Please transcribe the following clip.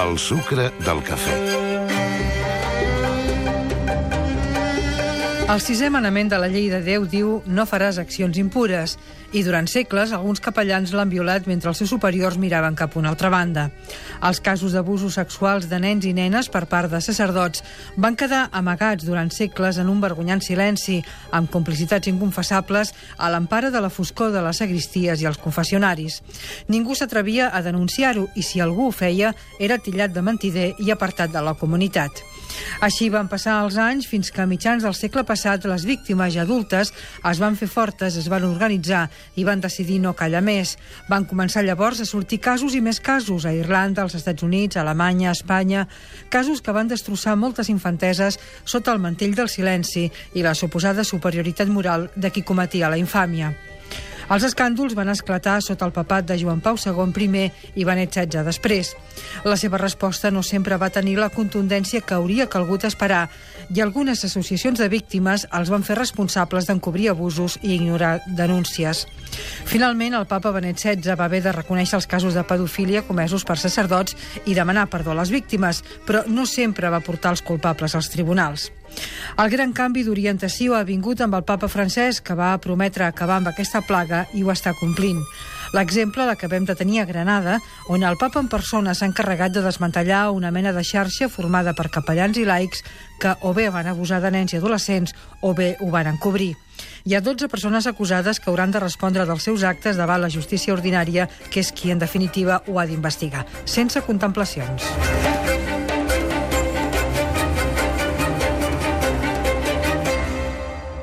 El sucre del cafè. El sisè manament de la llei de Déu diu no faràs accions impures i durant segles alguns capellans l'han violat mentre els seus superiors miraven cap a una altra banda. Els casos d'abusos sexuals de nens i nenes per part de sacerdots van quedar amagats durant segles en un vergonyant silenci, amb complicitats inconfessables a l'empara de la foscor de les sagristies i els confessionaris. Ningú s'atrevia a denunciar-ho i si algú ho feia era tillat de mentider i apartat de la comunitat. Així van passar els anys fins que a mitjans del segle passat les víctimes adultes es van fer fortes, es van organitzar i van decidir no callar més. Van començar llavors a sortir casos i més casos a Irlanda, als Estats Units, a Alemanya, a Espanya, casos que van destrossar moltes infanteses sota el mantell del silenci i la suposada superioritat moral de qui cometia la infàmia. Els escàndols van esclatar sota el papat de Joan Pau II primer i Benet XVI després. La seva resposta no sempre va tenir la contundència que hauria calgut esperar i algunes associacions de víctimes els van fer responsables d'encobrir abusos i ignorar denúncies. Finalment, el papa Benet XVI va haver de reconèixer els casos de pedofília comesos per sacerdots i demanar perdó a les víctimes, però no sempre va portar els culpables als tribunals. El gran canvi d'orientació ha vingut amb el papa francès, que va prometre acabar amb aquesta plaga i ho està complint. L'exemple l'acabem de tenir a Granada, on el papa en persona s'ha encarregat de desmantellar una mena de xarxa formada per capellans i laics que o bé van abusar de nens i adolescents o bé ho van encobrir. Hi ha 12 persones acusades que hauran de respondre dels seus actes davant la justícia ordinària, que és qui, en definitiva, ho ha d'investigar, sense contemplacions.